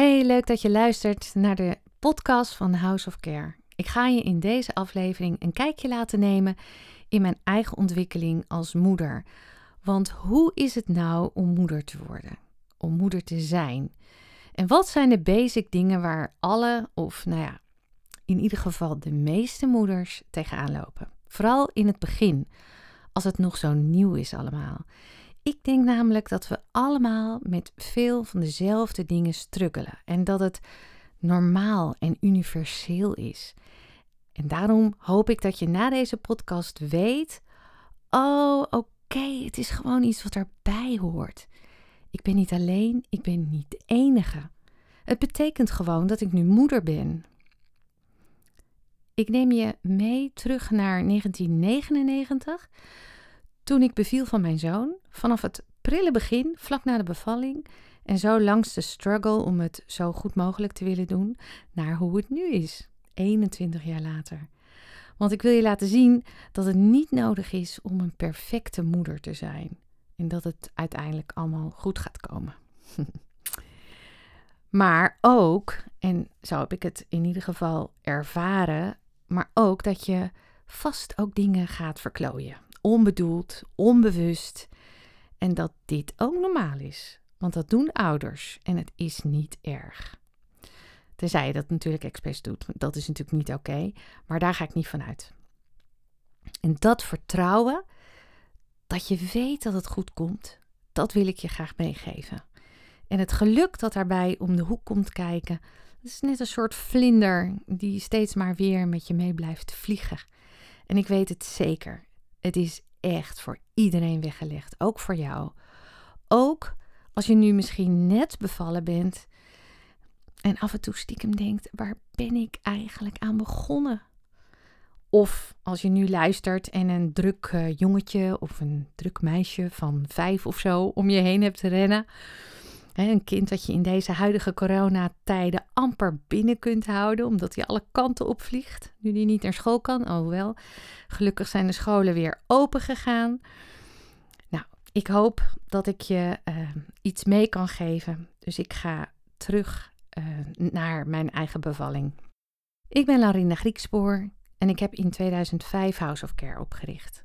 Hey, leuk dat je luistert naar de podcast van House of Care. Ik ga je in deze aflevering een kijkje laten nemen in mijn eigen ontwikkeling als moeder. Want hoe is het nou om moeder te worden? Om moeder te zijn? En wat zijn de basic dingen waar alle, of nou ja, in ieder geval de meeste moeders tegenaan lopen? Vooral in het begin, als het nog zo nieuw is allemaal. Ik denk namelijk dat we allemaal met veel van dezelfde dingen struggelen en dat het normaal en universeel is. En daarom hoop ik dat je na deze podcast weet: oh, oké, het is gewoon iets wat erbij hoort. Ik ben niet alleen, ik ben niet de enige. Het betekent gewoon dat ik nu moeder ben. Ik neem je mee terug naar 1999 toen ik beviel van mijn zoon, vanaf het prille begin, vlak na de bevalling, en zo langs de struggle om het zo goed mogelijk te willen doen, naar hoe het nu is, 21 jaar later. Want ik wil je laten zien dat het niet nodig is om een perfecte moeder te zijn. En dat het uiteindelijk allemaal goed gaat komen. maar ook, en zo heb ik het in ieder geval ervaren, maar ook dat je vast ook dingen gaat verklooien onbedoeld, onbewust. En dat dit ook normaal is. Want dat doen ouders en het is niet erg. Tenzij je dat natuurlijk expres doet. Dat is natuurlijk niet oké. maar daar ga ik niet van uit. En dat vertrouwen, dat je weet dat het goed komt, dat wil ik je graag meegeven. En het geluk dat daarbij om de hoek komt kijken, dat is net een soort vlinder die steeds maar weer met je mee blijft vliegen. En ik weet het zeker. Het is echt voor iedereen weggelegd, ook voor jou. Ook als je nu misschien net bevallen bent en af en toe stiekem denkt: waar ben ik eigenlijk aan begonnen? Of als je nu luistert en een druk uh, jongetje of een druk meisje van vijf of zo om je heen hebt te rennen een kind dat je in deze huidige coronatijden amper binnen kunt houden, omdat hij alle kanten opvliegt, nu hij niet naar school kan. Oh wel, gelukkig zijn de scholen weer open gegaan. Nou, ik hoop dat ik je uh, iets mee kan geven. Dus ik ga terug uh, naar mijn eigen bevalling. Ik ben Larinda Griekspoor en ik heb in 2005 House of Care opgericht.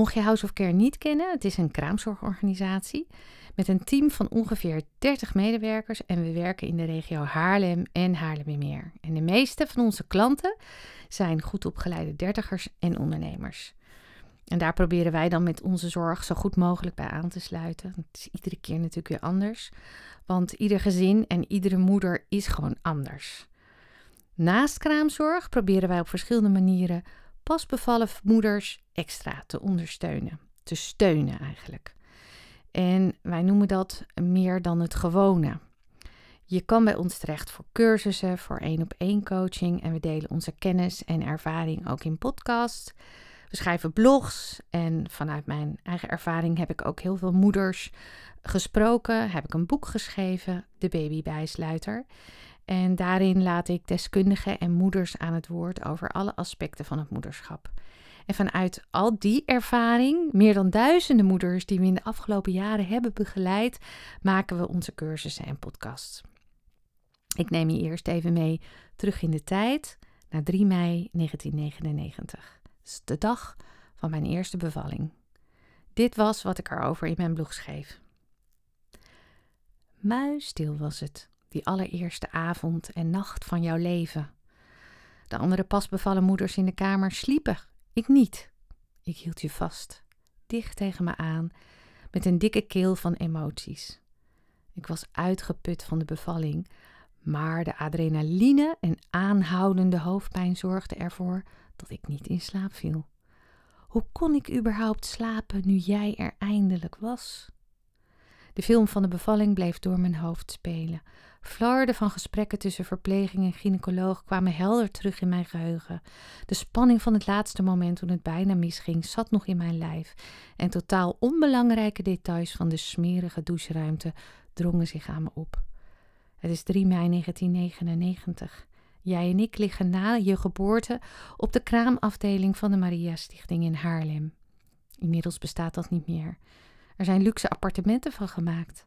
Mocht je House of Care niet kennen, het is een kraamzorgorganisatie met een team van ongeveer 30 medewerkers en we werken in de regio Haarlem en Haarlemmermeer. En de meeste van onze klanten zijn goed opgeleide dertigers en ondernemers. En daar proberen wij dan met onze zorg zo goed mogelijk bij aan te sluiten. Het is iedere keer natuurlijk weer anders, want ieder gezin en iedere moeder is gewoon anders. Naast kraamzorg proberen wij op verschillende manieren pasbevallen moeders extra te ondersteunen. Te steunen eigenlijk. En wij noemen dat meer dan het gewone. Je kan bij ons terecht voor cursussen, voor één op één coaching en we delen onze kennis en ervaring ook in podcasts. We schrijven blogs en vanuit mijn eigen ervaring heb ik ook heel veel moeders gesproken. Heb ik een boek geschreven, De Babybijsluiter. En daarin laat ik deskundigen en moeders aan het woord over alle aspecten van het moederschap. En vanuit al die ervaring, meer dan duizenden moeders die we in de afgelopen jaren hebben begeleid, maken we onze cursussen en podcasts. Ik neem je eerst even mee terug in de tijd, naar 3 mei 1999. Dat is de dag van mijn eerste bevalling. Dit was wat ik erover in mijn blog schreef. Muisstil was het, die allereerste avond en nacht van jouw leven. De andere pasbevallen moeders in de kamer sliepen ik niet. Ik hield je vast, dicht tegen me aan, met een dikke keel van emoties. Ik was uitgeput van de bevalling, maar de adrenaline en aanhoudende hoofdpijn zorgden ervoor dat ik niet in slaap viel. Hoe kon ik überhaupt slapen nu jij er eindelijk was? De film van de bevalling bleef door mijn hoofd spelen. Flarden van gesprekken tussen verpleging en gynaecoloog kwamen helder terug in mijn geheugen. De spanning van het laatste moment toen het bijna misging zat nog in mijn lijf. En totaal onbelangrijke details van de smerige doucheruimte drongen zich aan me op. Het is 3 mei 1999. Jij en ik liggen na je geboorte op de kraamafdeling van de Maria Stichting in Haarlem. Inmiddels bestaat dat niet meer. Er zijn luxe appartementen van gemaakt.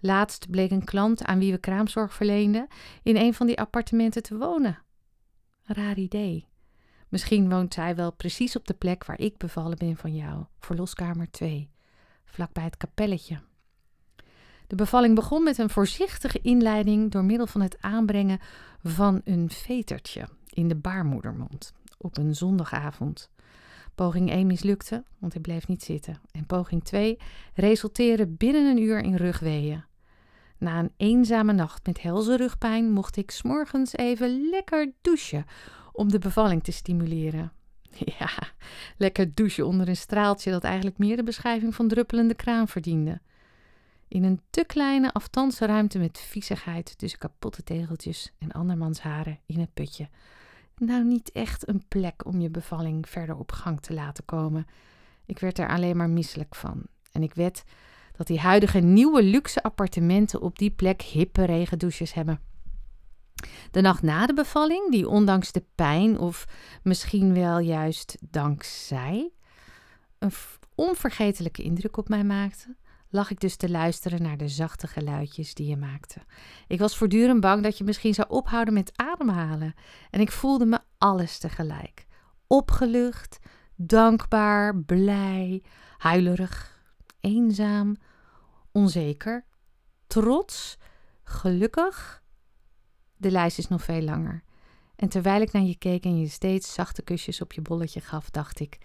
Laatst bleek een klant aan wie we kraamzorg verleenden in een van die appartementen te wonen. Raar idee. Misschien woont zij wel precies op de plek waar ik bevallen ben van jou, verloskamer 2, vlakbij het kapelletje. De bevalling begon met een voorzichtige inleiding door middel van het aanbrengen van een vetertje in de baarmoedermond op een zondagavond. Poging 1 mislukte, want hij bleef niet zitten. En poging 2 resulteerde binnen een uur in rugweeën. Na een eenzame nacht met helse rugpijn mocht ik s'morgens even lekker douchen om de bevalling te stimuleren. Ja, lekker douchen onder een straaltje dat eigenlijk meer de beschrijving van druppelende kraan verdiende. In een te kleine aftanse ruimte met viezigheid tussen kapotte tegeltjes en andermans haren in het putje. Nou, niet echt een plek om je bevalling verder op gang te laten komen. Ik werd er alleen maar misselijk van. En ik wed dat die huidige nieuwe luxe appartementen op die plek hippe regendouches hebben. De nacht na de bevalling, die ondanks de pijn of misschien wel juist dankzij een onvergetelijke indruk op mij maakte, lag ik dus te luisteren naar de zachte geluidjes die je maakte. Ik was voortdurend bang dat je misschien zou ophouden met ademhalen. En ik voelde me alles tegelijk. Opgelucht, dankbaar, blij, huilerig, eenzaam, onzeker, trots, gelukkig. De lijst is nog veel langer. En terwijl ik naar je keek en je steeds zachte kusjes op je bolletje gaf, dacht ik: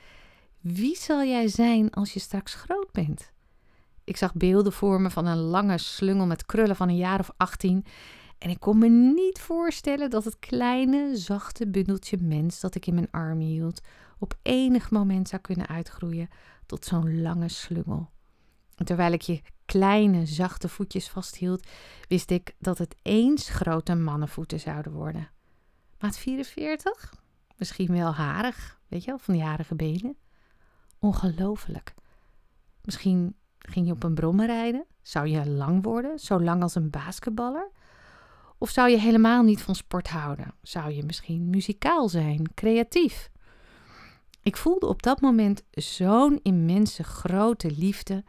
wie zal jij zijn als je straks groot bent? Ik zag beelden voor me van een lange slungel met krullen van een jaar of 18. En ik kon me niet voorstellen dat het kleine, zachte bundeltje mens dat ik in mijn arm hield, op enig moment zou kunnen uitgroeien tot zo'n lange slungel. Terwijl ik je kleine, zachte voetjes vasthield, wist ik dat het eens grote mannenvoeten zouden worden. Maat 44? Misschien wel harig, weet je wel, van die harige benen. Ongelooflijk. Misschien Ging je op een brommer rijden? Zou je lang worden, zo lang als een basketballer? Of zou je helemaal niet van sport houden? Zou je misschien muzikaal zijn, creatief? Ik voelde op dat moment zo'n immense grote liefde,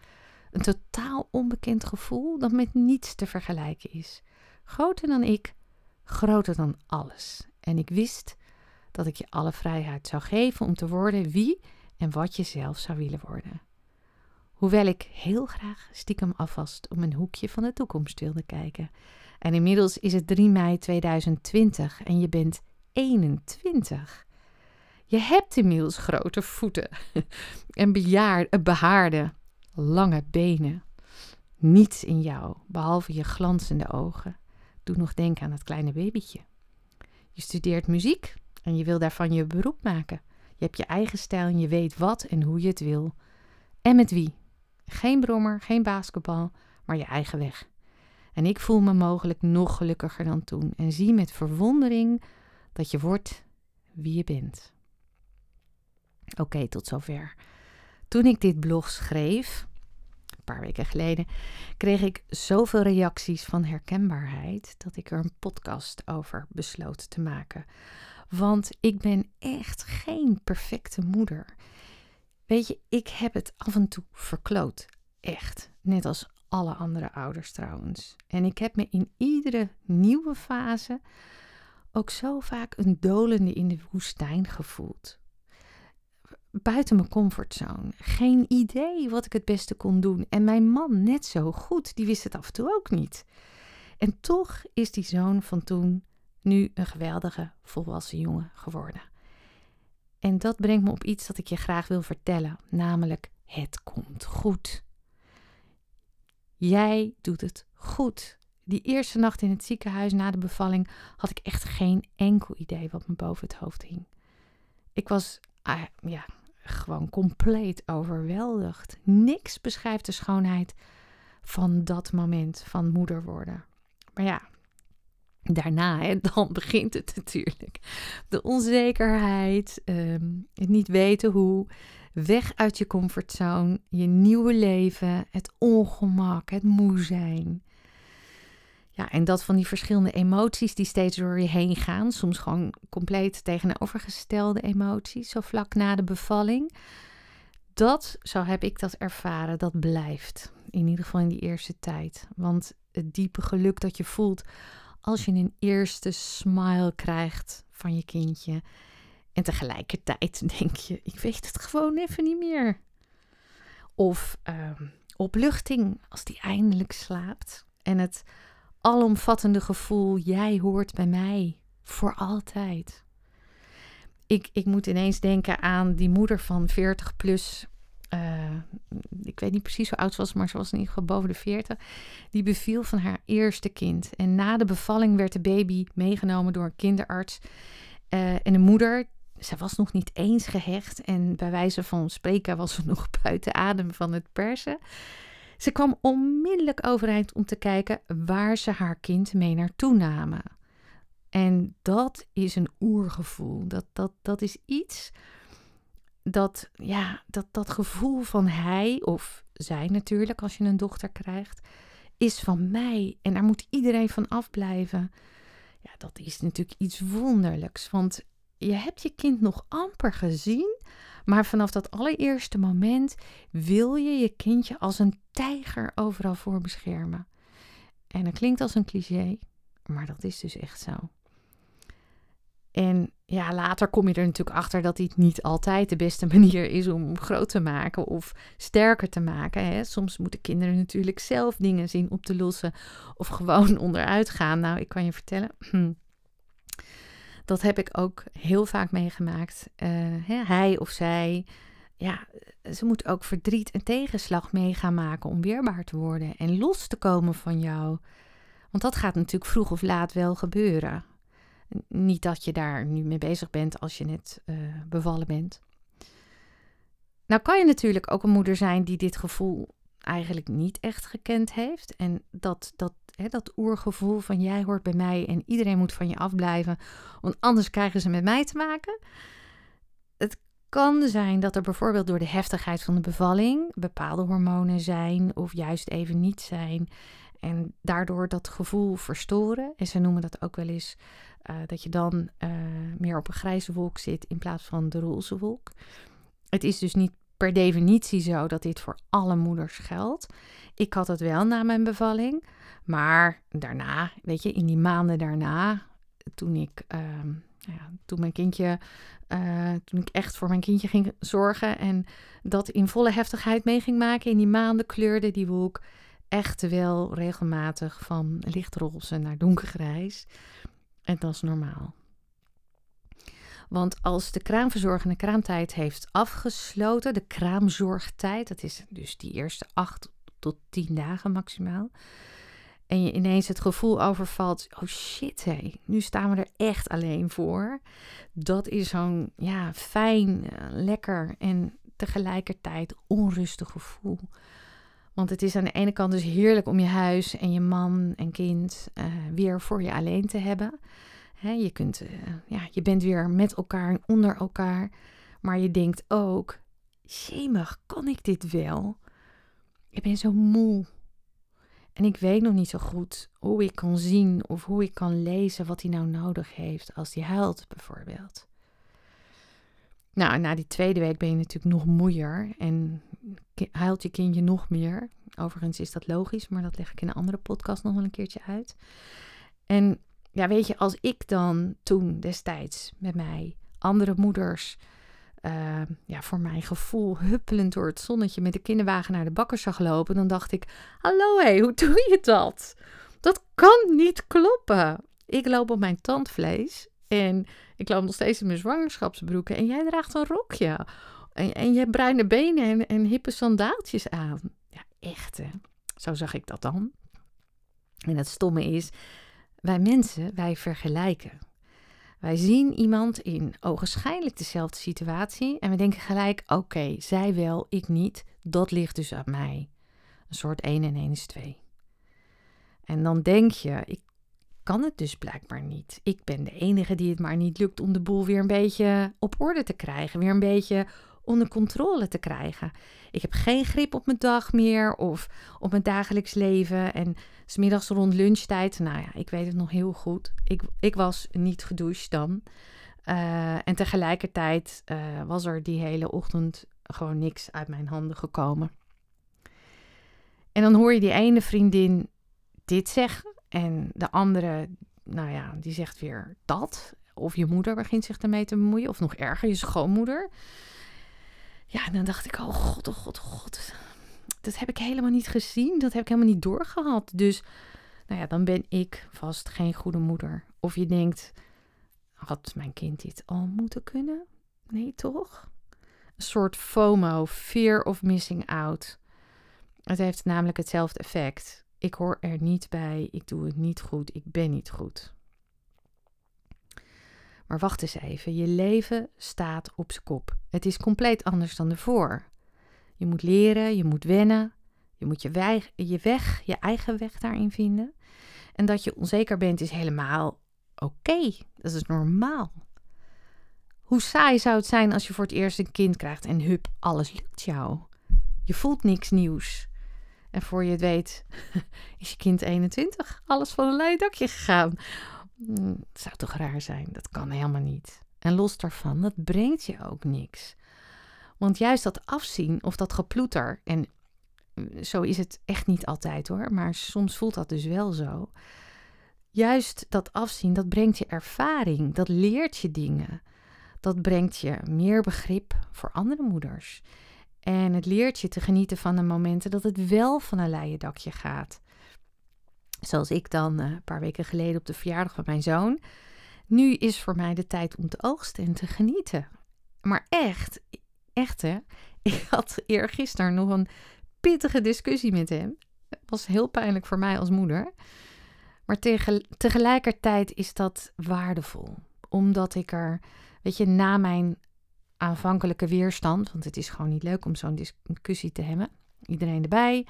een totaal onbekend gevoel dat met niets te vergelijken is. Groter dan ik, groter dan alles. En ik wist dat ik je alle vrijheid zou geven om te worden wie en wat je zelf zou willen worden. Hoewel ik heel graag stiekem alvast om een hoekje van de toekomst wilde kijken. En inmiddels is het 3 mei 2020 en je bent 21. Je hebt inmiddels grote voeten en bejaard, behaarde, lange benen. Niets in jou, behalve je glanzende ogen, doet nog denken aan het kleine babytje. Je studeert muziek en je wil daarvan je beroep maken. Je hebt je eigen stijl en je weet wat en hoe je het wil. En met wie geen brommer, geen basketbal, maar je eigen weg. En ik voel me mogelijk nog gelukkiger dan toen en zie met verwondering dat je wordt wie je bent. Oké, tot zover. Toen ik dit blog schreef, een paar weken geleden, kreeg ik zoveel reacties van herkenbaarheid dat ik er een podcast over besloot te maken. Want ik ben echt geen perfecte moeder. Weet je, ik heb het af en toe verkloot. Echt. Net als alle andere ouders trouwens. En ik heb me in iedere nieuwe fase ook zo vaak een dolende in de woestijn gevoeld. Buiten mijn comfortzone. Geen idee wat ik het beste kon doen. En mijn man net zo goed. Die wist het af en toe ook niet. En toch is die zoon van toen nu een geweldige volwassen jongen geworden. En dat brengt me op iets dat ik je graag wil vertellen, namelijk het komt goed. Jij doet het goed. Die eerste nacht in het ziekenhuis na de bevalling had ik echt geen enkel idee wat me boven het hoofd hing. Ik was ah, ja, gewoon compleet overweldigd. Niks beschrijft de schoonheid van dat moment van moeder worden. Maar ja, daarna, hè, dan begint het natuurlijk. De onzekerheid, ehm, het niet weten hoe, weg uit je comfortzone, je nieuwe leven, het ongemak, het moe zijn. Ja, en dat van die verschillende emoties die steeds door je heen gaan, soms gewoon compleet tegenovergestelde emoties, zo vlak na de bevalling. dat, zo heb ik dat ervaren, dat blijft. In ieder geval in die eerste tijd. Want het diepe geluk dat je voelt als je een eerste smile krijgt van je kindje. En tegelijkertijd denk je, ik weet het gewoon even niet meer. Of uh, opluchting als die eindelijk slaapt. En het alomvattende gevoel, jij hoort bij mij voor altijd. Ik, ik moet ineens denken aan die moeder van 40 plus. Uh, ik weet niet precies hoe oud ze was, maar ze was in ieder geval boven de 40. Die beviel van haar eerste kind. En na de bevalling werd de baby meegenomen door een kinderarts. Uh, en de moeder, zij was nog niet eens gehecht. En bij wijze van spreken was ze nog buiten adem van het persen. Ze kwam onmiddellijk overeind om te kijken waar ze haar kind mee naartoe namen. En dat is een oergevoel. Dat, dat, dat is iets dat, ja, dat, dat gevoel van hij of zij natuurlijk, als je een dochter krijgt, is van mij. En daar moet iedereen van afblijven. Ja, dat is natuurlijk iets wonderlijks. Want je hebt je kind nog amper gezien. Maar vanaf dat allereerste moment wil je je kindje als een tijger overal voor beschermen. En dat klinkt als een cliché, maar dat is dus echt zo. En ja, later kom je er natuurlijk achter dat dit niet altijd de beste manier is om groot te maken of sterker te maken. Hè. Soms moeten kinderen natuurlijk zelf dingen zien op te lossen of gewoon onderuit gaan. Nou, ik kan je vertellen, dat heb ik ook heel vaak meegemaakt. Hè, hij of zij, ja, ze moet ook verdriet en tegenslag mee gaan maken om weerbaar te worden en los te komen van jou. Want dat gaat natuurlijk vroeg of laat wel gebeuren. Niet dat je daar nu mee bezig bent als je net uh, bevallen bent. Nou kan je natuurlijk ook een moeder zijn die dit gevoel eigenlijk niet echt gekend heeft. En dat, dat, hè, dat oergevoel van jij hoort bij mij en iedereen moet van je afblijven, want anders krijgen ze met mij te maken. Het kan zijn dat er bijvoorbeeld door de heftigheid van de bevalling bepaalde hormonen zijn of juist even niet zijn. En daardoor dat gevoel verstoren. En ze noemen dat ook wel eens uh, dat je dan uh, meer op een grijze wolk zit in plaats van de roze wolk. Het is dus niet per definitie zo dat dit voor alle moeders geldt. Ik had het wel na mijn bevalling. Maar daarna, weet je, in die maanden daarna, toen ik, uh, ja, toen mijn kindje, uh, toen ik echt voor mijn kindje ging zorgen en dat in volle heftigheid mee ging maken, in die maanden kleurde die wolk echt wel regelmatig van lichtroze naar donkergrijs. En dat is normaal. Want als de kraamverzorgende kraamtijd heeft afgesloten, de kraamzorgtijd, dat is dus die eerste acht tot tien dagen maximaal. En je ineens het gevoel overvalt: oh shit, hé, nu staan we er echt alleen voor. Dat is zo'n ja, fijn, eh, lekker en tegelijkertijd onrustig gevoel. Want het is aan de ene kant dus heerlijk om je huis en je man en kind uh, weer voor je alleen te hebben. Je, kunt, uh, ja, je bent weer met elkaar en onder elkaar. Maar je denkt ook, jemig, kan ik dit wel? Ik ben zo moe. En ik weet nog niet zo goed hoe ik kan zien of hoe ik kan lezen wat hij nou nodig heeft als hij huilt, bijvoorbeeld. Nou, na die tweede week ben je natuurlijk nog moeier en huilt je kindje nog meer. Overigens is dat logisch, maar dat leg ik in een andere podcast nog wel een keertje uit. En ja, weet je, als ik dan toen destijds met mij andere moeders, uh, ja, voor mijn gevoel huppelend door het zonnetje met de kinderwagen naar de bakker zag lopen, dan dacht ik: Hallo, hé, hoe doe je dat? Dat kan niet kloppen. Ik loop op mijn tandvlees en ik loop nog steeds in mijn zwangerschapsbroeken en jij draagt een rokje. En, en je hebt bruine benen en, en hippe sandaaltjes aan. Ja, echt hè. Zo zag ik dat dan. En het stomme is, wij mensen, wij vergelijken. Wij zien iemand in ogenschijnlijk dezelfde situatie en we denken gelijk: oké, zij wel, ik niet. Dat ligt dus aan mij. Een soort 1 en 1 is 2. En dan denk je: ik kan het dus blijkbaar niet. Ik ben de enige die het maar niet lukt om de boel weer een beetje op orde te krijgen, weer een beetje onder controle te krijgen. Ik heb geen grip op mijn dag meer of op mijn dagelijks leven. En smiddags rond lunchtijd, nou ja, ik weet het nog heel goed. Ik, ik was niet gedoucht dan. Uh, en tegelijkertijd uh, was er die hele ochtend gewoon niks uit mijn handen gekomen. En dan hoor je die ene vriendin dit zeggen en de andere, nou ja, die zegt weer dat. Of je moeder begint zich ermee te bemoeien, of nog erger, je schoonmoeder. Ja, en dan dacht ik, oh god, oh god, oh god. Dat heb ik helemaal niet gezien, dat heb ik helemaal niet doorgehad. Dus, nou ja, dan ben ik vast geen goede moeder. Of je denkt, had mijn kind dit al moeten kunnen? Nee, toch? Een soort FOMO, fear of missing out. Het heeft namelijk hetzelfde effect. Ik hoor er niet bij, ik doe het niet goed, ik ben niet goed. Maar wacht eens even, je leven staat op zijn kop. Het is compleet anders dan ervoor. Je moet leren, je moet wennen, je moet je, je weg, je eigen weg daarin vinden. En dat je onzeker bent is helemaal oké, dat is normaal. Hoe saai zou het zijn als je voor het eerst een kind krijgt en hup, alles lukt jou. Je voelt niks nieuws. En voor je het weet, is je kind 21, alles van een leien dakje gegaan. Hmm, het zou toch raar zijn? Dat kan helemaal niet. En los daarvan, dat brengt je ook niks. Want juist dat afzien of dat geploeter, en mm, zo is het echt niet altijd hoor, maar soms voelt dat dus wel zo. Juist dat afzien, dat brengt je ervaring, dat leert je dingen. Dat brengt je meer begrip voor andere moeders. En het leert je te genieten van de momenten dat het wel van een leien dakje gaat. Zoals ik dan eh, een paar weken geleden op de verjaardag van mijn zoon. Nu is voor mij de tijd om te oogsten en te genieten. Maar echt, echt hè. Ik had eergisteren nog een pittige discussie met hem. Het was heel pijnlijk voor mij als moeder. Maar tegelijkertijd is dat waardevol. Omdat ik er, weet je, na mijn aanvankelijke weerstand, want het is gewoon niet leuk om zo'n discussie te hebben, iedereen erbij.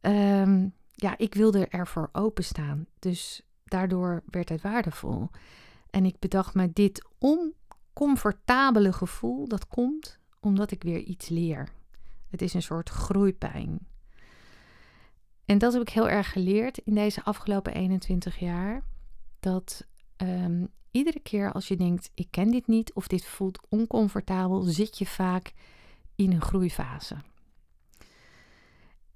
Um, ja, ik wilde ervoor openstaan. Dus daardoor werd het waardevol. En ik bedacht me, dit oncomfortabele gevoel, dat komt omdat ik weer iets leer. Het is een soort groeipijn. En dat heb ik heel erg geleerd in deze afgelopen 21 jaar. Dat um, iedere keer als je denkt, ik ken dit niet of dit voelt oncomfortabel, zit je vaak in een groeifase.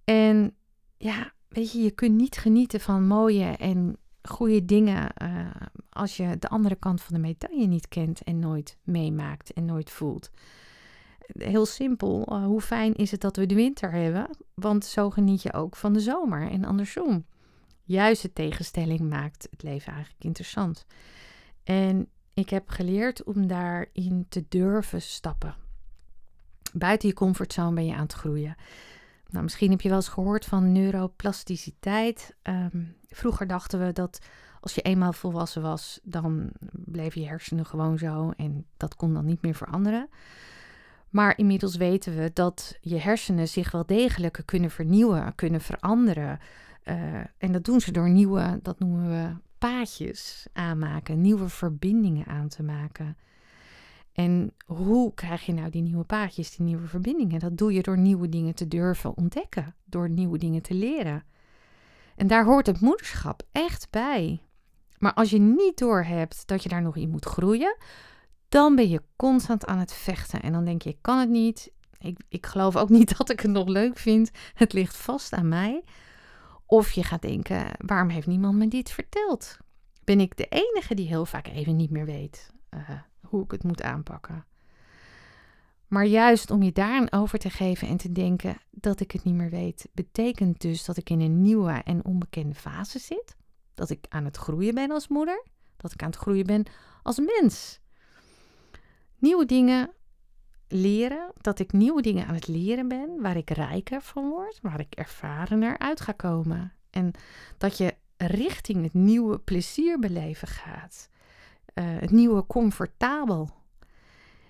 En ja, weet je, je kunt niet genieten van mooie en goede dingen uh, als je de andere kant van de medaille niet kent en nooit meemaakt en nooit voelt. Heel simpel, uh, hoe fijn is het dat we de winter hebben? Want zo geniet je ook van de zomer en andersom. Juist de tegenstelling maakt het leven eigenlijk interessant. En ik heb geleerd om daarin te durven stappen. Buiten je comfortzone ben je aan het groeien. Nou, misschien heb je wel eens gehoord van neuroplasticiteit. Ehm, vroeger dachten we dat als je eenmaal volwassen was, dan bleven je hersenen gewoon zo en dat kon dan niet meer veranderen. Maar inmiddels weten we dat je hersenen zich wel degelijk kunnen vernieuwen, kunnen veranderen. Uh, en dat doen ze door nieuwe, dat noemen we paadjes aanmaken, nieuwe verbindingen aan te maken. En hoe krijg je nou die nieuwe paadjes, die nieuwe verbindingen? Dat doe je door nieuwe dingen te durven ontdekken, door nieuwe dingen te leren. En daar hoort het moederschap echt bij. Maar als je niet doorhebt dat je daar nog in moet groeien, dan ben je constant aan het vechten. En dan denk je, ik kan het niet. Ik, ik geloof ook niet dat ik het nog leuk vind. Het ligt vast aan mij. Of je gaat denken, waarom heeft niemand me dit verteld? Ben ik de enige die heel vaak even niet meer weet uh, hoe ik het moet aanpakken? Maar juist om je daarin over te geven en te denken dat ik het niet meer weet, betekent dus dat ik in een nieuwe en onbekende fase zit. Dat ik aan het groeien ben als moeder. Dat ik aan het groeien ben als mens. Nieuwe dingen leren, dat ik nieuwe dingen aan het leren ben, waar ik rijker van word, waar ik ervarener uit ga komen. En dat je richting het nieuwe plezier beleven gaat. Uh, het nieuwe comfortabel.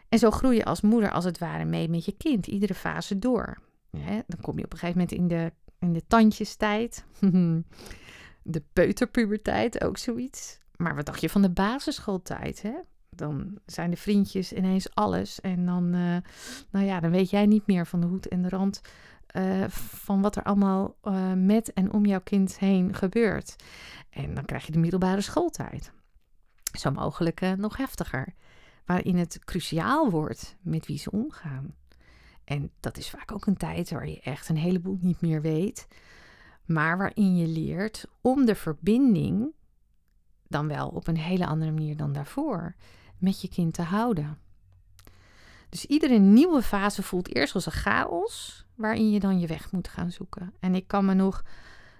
En zo groei je als moeder als het ware mee met je kind, iedere fase door. dan kom je op een gegeven moment in de, in de tandjestijd, de peuterpuberteit, ook zoiets. Maar wat dacht je van de basisschooltijd? Hè? dan zijn de vriendjes ineens alles. En dan, uh, nou ja, dan weet jij niet meer van de hoed en de rand uh, van wat er allemaal uh, met en om jouw kind heen gebeurt. En dan krijg je de middelbare schooltijd. Zo mogelijk nog heftiger. Waarin het cruciaal wordt met wie ze omgaan. En dat is vaak ook een tijd waar je echt een heleboel niet meer weet. Maar waarin je leert om de verbinding, dan wel op een hele andere manier dan daarvoor, met je kind te houden. Dus iedere nieuwe fase voelt eerst als een chaos, waarin je dan je weg moet gaan zoeken. En ik kan me nog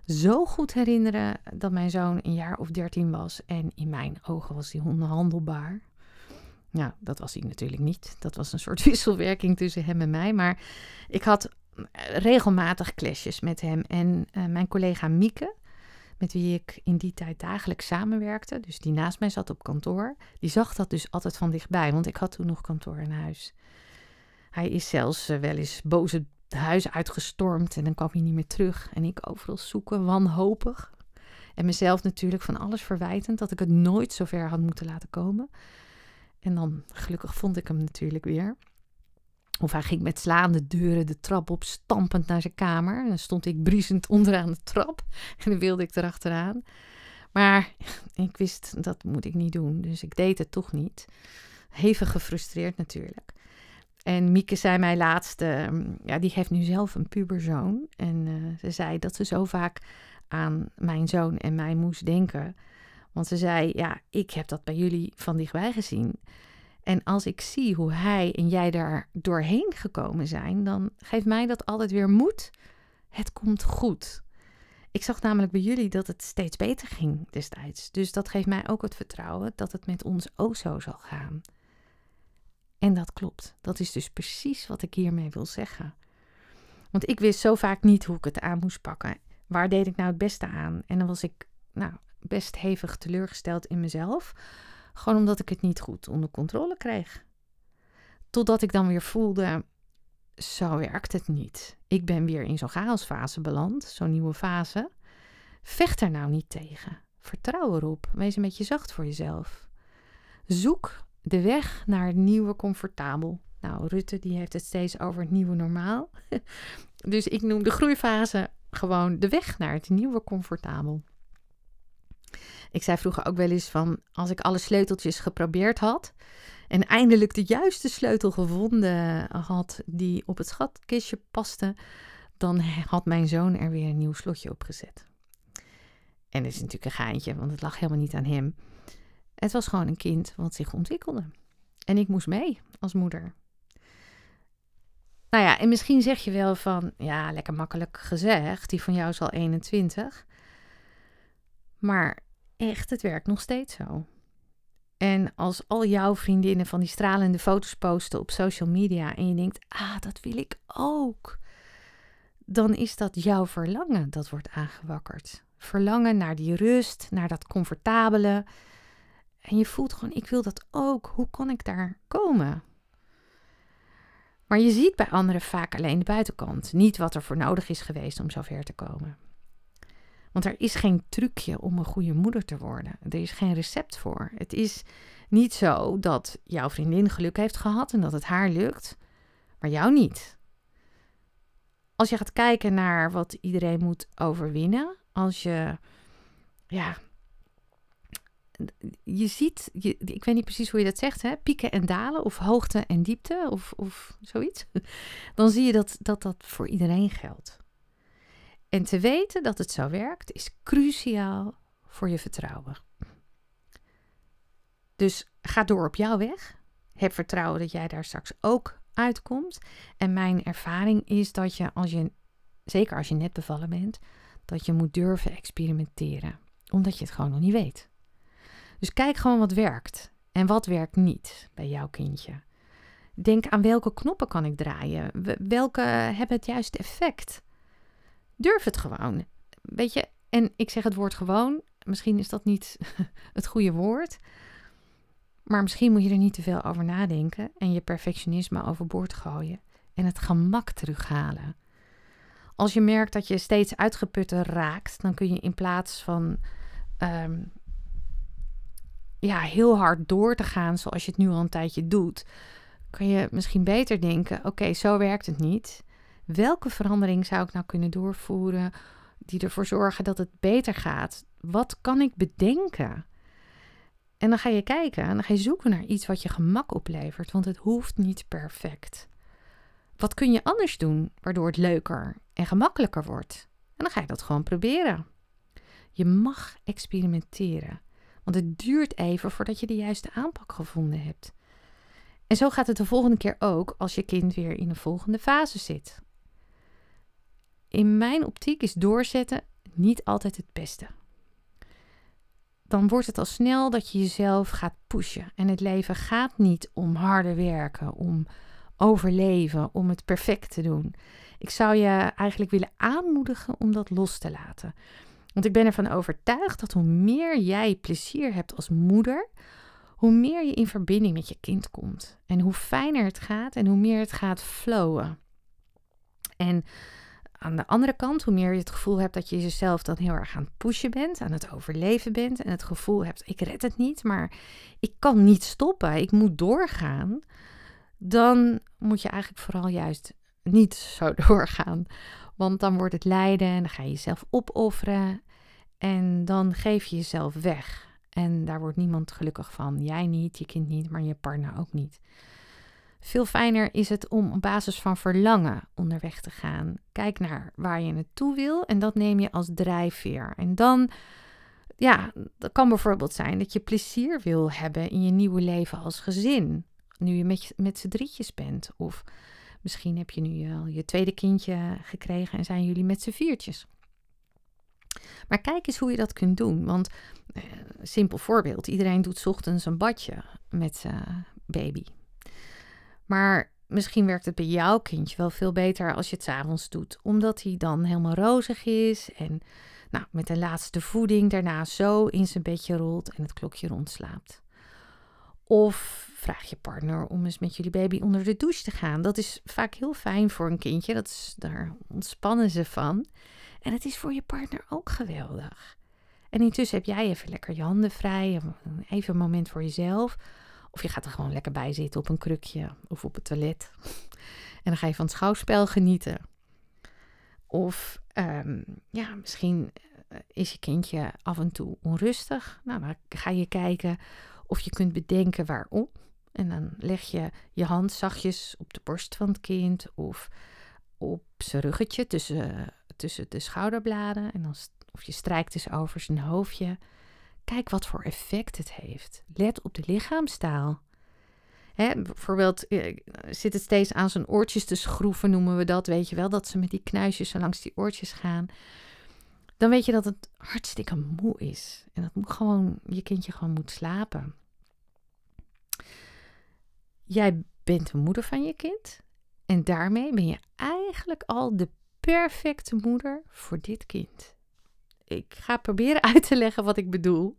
zo goed herinneren dat mijn zoon een jaar of dertien was en in mijn ogen was hij onhandelbaar. Nou, dat was hij natuurlijk niet. Dat was een soort wisselwerking tussen hem en mij. Maar ik had regelmatig clashes met hem. En uh, mijn collega Mieke, met wie ik in die tijd dagelijks samenwerkte, dus die naast mij zat op kantoor, die zag dat dus altijd van dichtbij, want ik had toen nog kantoor in huis. Hij is zelfs uh, wel eens boos het huis uitgestormd en dan kwam hij niet meer terug. En ik overal zoeken, wanhopig. En mezelf natuurlijk van alles verwijtend dat ik het nooit zo ver had moeten laten komen. En dan, gelukkig vond ik hem natuurlijk weer. Of hij ging met slaande deuren de trap op, stampend naar zijn kamer. En dan stond ik briesend onderaan de trap. En dan wilde ik erachteraan. Maar ik wist, dat moet ik niet doen. Dus ik deed het toch niet. Hevig gefrustreerd natuurlijk. En Mieke zei mij laatst, uh, ja, die heeft nu zelf een puberzoon. En uh, ze zei dat ze zo vaak aan mijn zoon en mij moest denken. Want ze zei, ja, ik heb dat bij jullie van dichtbij gezien. En als ik zie hoe hij en jij daar doorheen gekomen zijn, dan geeft mij dat altijd weer moed. Het komt goed. Ik zag namelijk bij jullie dat het steeds beter ging destijds. Dus dat geeft mij ook het vertrouwen dat het met ons ook zo zal gaan. En dat klopt. Dat is dus precies wat ik hiermee wil zeggen. Want ik wist zo vaak niet hoe ik het aan moest pakken. Waar deed ik nou het beste aan? En dan was ik nou, best hevig teleurgesteld in mezelf. Gewoon omdat ik het niet goed onder controle kreeg. Totdat ik dan weer voelde, zo werkt het niet. Ik ben weer in zo'n chaosfase beland, zo'n nieuwe fase. Vecht er nou niet tegen. Vertrouw erop. Wees een beetje zacht voor jezelf. Zoek de weg naar het nieuwe comfortabel. Nou, Rutte die heeft het steeds over het nieuwe normaal. dus ik noem de groeifase gewoon de weg naar het nieuwe comfortabel. Ik zei vroeger ook wel eens van als ik alle sleuteltjes geprobeerd had en eindelijk de juiste sleutel gevonden had die op het schatkistje paste, dan had mijn zoon er weer een nieuw slotje op gezet. En dat is natuurlijk een geintje, want het lag helemaal niet aan hem. Het was gewoon een kind wat zich ontwikkelde. En ik moest mee als moeder. Nou ja, en misschien zeg je wel van, ja, lekker makkelijk gezegd, die van jou is al 21. Maar echt, het werkt nog steeds zo. En als al jouw vriendinnen van die stralende foto's posten op social media en je denkt, ah, dat wil ik ook, dan is dat jouw verlangen dat wordt aangewakkerd. Verlangen naar die rust, naar dat comfortabele, en je voelt gewoon, ik wil dat ook. Hoe kan ik daar komen? Maar je ziet bij anderen vaak alleen de buitenkant. Niet wat er voor nodig is geweest om zover te komen. Want er is geen trucje om een goede moeder te worden. Er is geen recept voor. Het is niet zo dat jouw vriendin geluk heeft gehad en dat het haar lukt, maar jou niet. Als je gaat kijken naar wat iedereen moet overwinnen, als je ja, je ziet, je, ik weet niet precies hoe je dat zegt, hè? pieken en dalen of hoogte en diepte of, of zoiets. Dan zie je dat, dat dat voor iedereen geldt. En te weten dat het zo werkt is cruciaal voor je vertrouwen. Dus ga door op jouw weg. Heb vertrouwen dat jij daar straks ook uitkomt. En mijn ervaring is dat je, als je, zeker als je net bevallen bent, dat je moet durven experimenteren. Omdat je het gewoon nog niet weet. Dus kijk gewoon wat werkt en wat werkt niet bij jouw kindje. Denk aan welke knoppen kan ik draaien? Welke hebben het juiste effect? Durf het gewoon. Weet je, en ik zeg het woord gewoon. Misschien is dat niet het goede woord. Maar misschien moet je er niet te veel over nadenken en je perfectionisme overboord gooien en het gemak terughalen. Als je merkt dat je steeds uitgeputter raakt, dan kun je in plaats van ehm, ja, heel hard door te gaan zoals je het nu al een tijdje doet, kan je misschien beter denken: oké, zo werkt het niet. Welke verandering zou ik nou kunnen doorvoeren die ervoor zorgen dat het beter gaat? Wat kan ik bedenken? En dan ga je kijken en dan ga je zoeken naar iets wat je gemak oplevert, want het hoeft niet perfect. wat kun je anders doen waardoor het leuker en gemakkelijker wordt? En dan ga je dat gewoon proberen. Je mag experimenteren, want het duurt even voordat je de juiste aanpak gevonden hebt. En zo gaat het de volgende keer ook als je kind weer in de volgende fase zit. In mijn optiek is doorzetten niet altijd het beste. Dan wordt het al snel dat je jezelf gaat pushen. En het leven gaat niet om harder werken, om overleven, om het perfect te doen. Ik zou je eigenlijk willen aanmoedigen om dat los te laten. Want ik ben ervan overtuigd dat hoe meer jij plezier hebt als moeder, hoe meer je in verbinding met je kind komt. En hoe fijner het gaat en hoe meer het gaat flowen. En aan de andere kant, hoe meer je het gevoel hebt dat je jezelf dan heel erg aan het pushen bent, aan het overleven bent en het gevoel hebt, ik red het niet, maar ik kan niet stoppen, ik moet doorgaan, dan moet je eigenlijk vooral juist niet zo doorgaan. Want dan wordt het lijden en dan ga je jezelf opofferen en dan geef je jezelf weg. En daar wordt niemand gelukkig van. Jij niet, je kind niet, maar je partner ook niet. Veel fijner is het om op basis van verlangen onderweg te gaan. Kijk naar waar je naartoe wil en dat neem je als drijfveer. En dan, ja, dat kan bijvoorbeeld zijn dat je plezier wil hebben in je nieuwe leven als gezin. Nu je met, met z'n drietjes bent. Of misschien heb je nu al je tweede kindje gekregen en zijn jullie met z'n viertjes. Maar kijk eens hoe je dat kunt doen. Want, eh, simpel voorbeeld, iedereen doet ochtends een badje met zijn baby. Maar misschien werkt het bij jouw kindje wel veel beter als je het s'avonds doet. Omdat hij dan helemaal rozig is en nou, met de laatste voeding daarna zo in zijn bedje rolt en het klokje rondslaapt. Of vraag je partner om eens met jullie baby onder de douche te gaan. Dat is vaak heel fijn voor een kindje. Dat is, daar ontspannen ze van. En het is voor je partner ook geweldig. En intussen heb jij even lekker je handen vrij. Even een moment voor jezelf. Of je gaat er gewoon lekker bij zitten op een krukje of op het toilet. En dan ga je van het schouwspel genieten. Of ehm, ja, misschien eh, is je kindje af en toe onrustig. Nou, dan ga je kijken of je kunt bedenken waarom. En dan leg je je hand zachtjes op de borst van het kind of op zijn ruggetje tussen, tussen de schouderbladen. En dan, of je strijkt dus over zijn hoofdje. Kijk wat voor effect het heeft. Let op de lichaamstaal. Hè, bijvoorbeeld eh, zit het steeds aan zijn oortjes te schroeven, noemen we dat. Weet je wel, dat ze met die knuisjes langs die oortjes gaan. Dan weet je dat het hartstikke moe is. En dat moet gewoon, je kindje gewoon moet slapen. Jij bent de moeder van je kind. En daarmee ben je eigenlijk al de perfecte moeder voor dit kind ik ga proberen uit te leggen wat ik bedoel.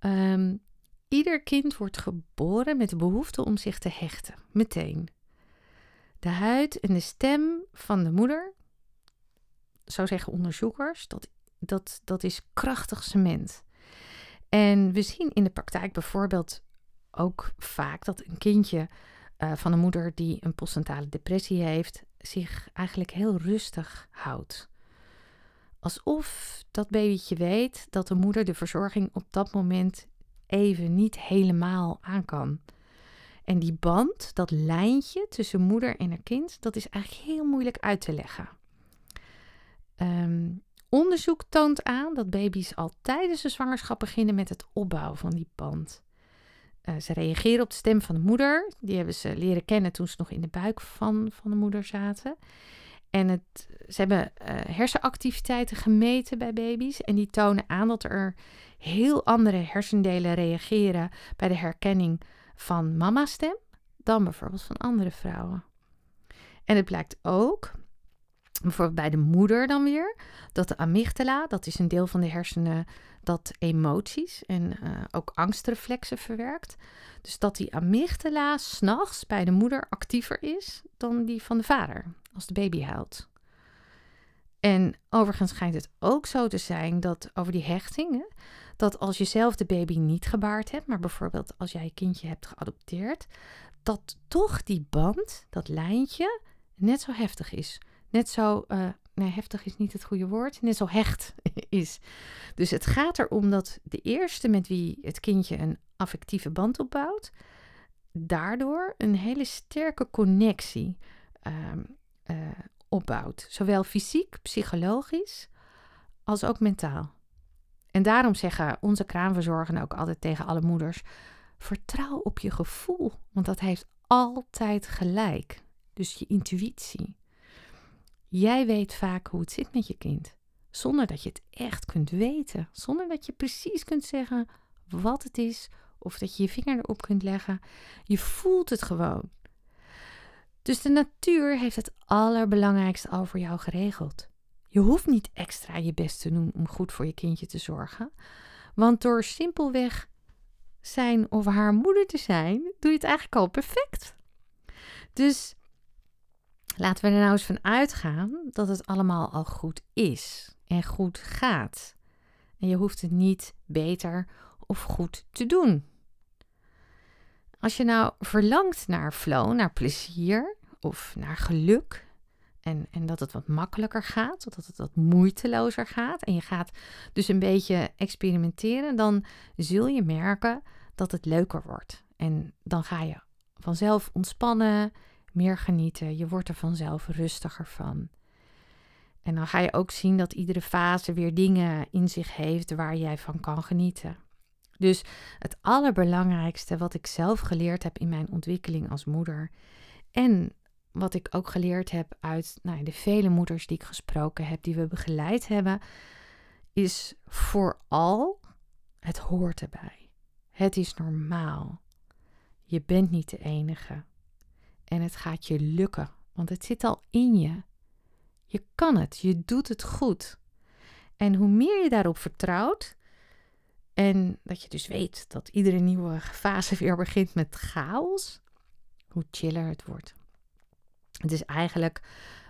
Um, ieder kind wordt geboren met de behoefte om zich te hechten, meteen. De huid en de stem van de moeder, zo zeggen onderzoekers, dat, dat, dat is krachtig cement. En we zien in de praktijk bijvoorbeeld ook vaak dat een kindje uh, van een moeder die een postnatale depressie heeft, zich eigenlijk heel rustig houdt. Alsof dat babytje weet dat de moeder de verzorging op dat moment even niet helemaal aan kan. En die band, dat lijntje tussen moeder en haar kind, dat is eigenlijk heel moeilijk uit te leggen. Um, onderzoek toont aan dat baby's al tijdens de zwangerschap beginnen met het opbouwen van die band. Uh, ze reageren op de stem van de moeder. Die hebben ze leren kennen toen ze nog in de buik van, van de moeder zaten. En het, ze hebben uh, hersenactiviteiten gemeten bij baby's. En die tonen aan dat er heel andere hersendelen reageren bij de herkenning van mama's stem dan bijvoorbeeld van andere vrouwen. En het blijkt ook, bijvoorbeeld bij de moeder dan weer, dat de amygdala, dat is een deel van de hersenen dat emoties en uh, ook angstreflexen verwerkt. Dus dat die amygdala s'nachts bij de moeder actiever is dan die van de vader als de baby huilt. En overigens schijnt het ook zo te zijn dat over die hechtingen, dat als je zelf de baby niet gebaard hebt, maar bijvoorbeeld als jij je kindje hebt geadopteerd, dat toch die band, dat lijntje, net zo heftig is. Net zo, uh, nee, heftig is niet het goede woord, net zo hecht is. Dus het gaat erom dat de eerste met wie het kindje een affectieve band opbouwt, daardoor een hele sterke connectie ehm, eh, opbouwt. Zowel fysiek, psychologisch als ook mentaal. En daarom zeggen onze kraamverzorgenden ook altijd tegen alle moeders: vertrouw op je gevoel, want dat heeft altijd gelijk. Dus je intuïtie. Jij weet vaak hoe het zit met je kind, zonder dat je het echt kunt weten, zonder dat je precies kunt zeggen wat het is of dat je je vinger erop kunt leggen. Je voelt het gewoon. Dus de natuur heeft het allerbelangrijkste al voor jou geregeld. Je hoeft niet extra je best te doen om goed voor je kindje te zorgen. Want door simpelweg zijn of haar moeder te zijn, doe je het eigenlijk al perfect. Dus laten we er nou eens van uitgaan dat het allemaal al goed is en goed gaat. En je hoeft het niet beter of goed te doen. Als je nou verlangt naar flow, naar plezier of naar geluk, en, en dat het wat makkelijker gaat, dat het wat moeitelozer gaat, en je gaat dus een beetje experimenteren, dan zul je merken dat het leuker wordt. En dan ga je vanzelf ontspannen, meer genieten, je wordt er vanzelf rustiger van. En dan ga je ook zien dat iedere fase weer dingen in zich heeft waar jij van kan genieten. Dus het allerbelangrijkste wat ik zelf geleerd heb in mijn ontwikkeling als moeder en wat ik ook geleerd heb uit nou, de vele moeders die ik gesproken heb, die we begeleid hebben, is vooral het hoort erbij. Het is normaal. Je bent niet de enige. En het gaat je lukken, want het zit al in je. Je kan het, je doet het goed. En hoe meer je daarop vertrouwt, en dat je dus weet dat iedere nieuwe fase weer begint met chaos, hoe chiller het wordt. Het is eigenlijk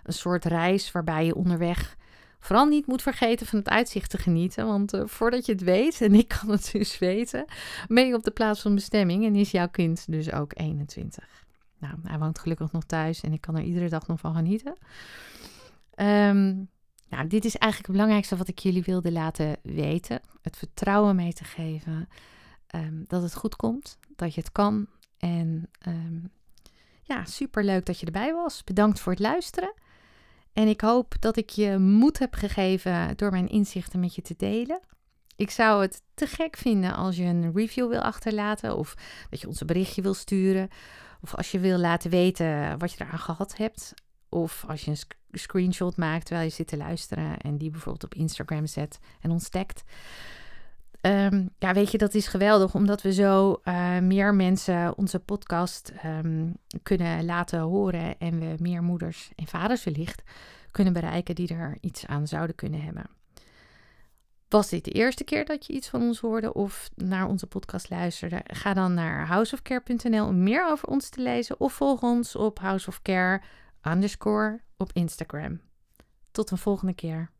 een soort reis waarbij je onderweg vooral niet moet vergeten van het uitzicht te genieten. Want uh, voordat je het weet, en ik kan het dus weten, ben je op de plaats van bestemming en is jouw kind dus ook 21. Nou, hij woont gelukkig nog thuis en ik kan er iedere dag nog van genieten. Nou, dit is eigenlijk het belangrijkste wat ik jullie wilde laten weten. Het vertrouwen mee te geven um, dat het goed komt, dat je het kan. En um, ja, super leuk dat je erbij was. Bedankt voor het luisteren. En ik hoop dat ik je moed heb gegeven door mijn inzichten met je te delen. Ik zou het te gek vinden als je een review wil achterlaten of dat je ons een berichtje wil sturen. Of als je wil laten weten wat je eraan gehad hebt. Of als je een screenshot maakt terwijl je zit te luisteren en die bijvoorbeeld op Instagram zet en ons. Um, ja, weet je, dat is geweldig, omdat we zo uh, meer mensen onze podcast um, kunnen laten horen en we meer moeders en vaders wellicht kunnen bereiken die er iets aan zouden kunnen hebben. Was dit de eerste keer dat je iets van ons hoorde of naar onze podcast luisterde? Ga dan naar houseofcare.nl om meer over ons te lezen of volg ons op houseofcare underscore op Instagram. Tot een volgende keer.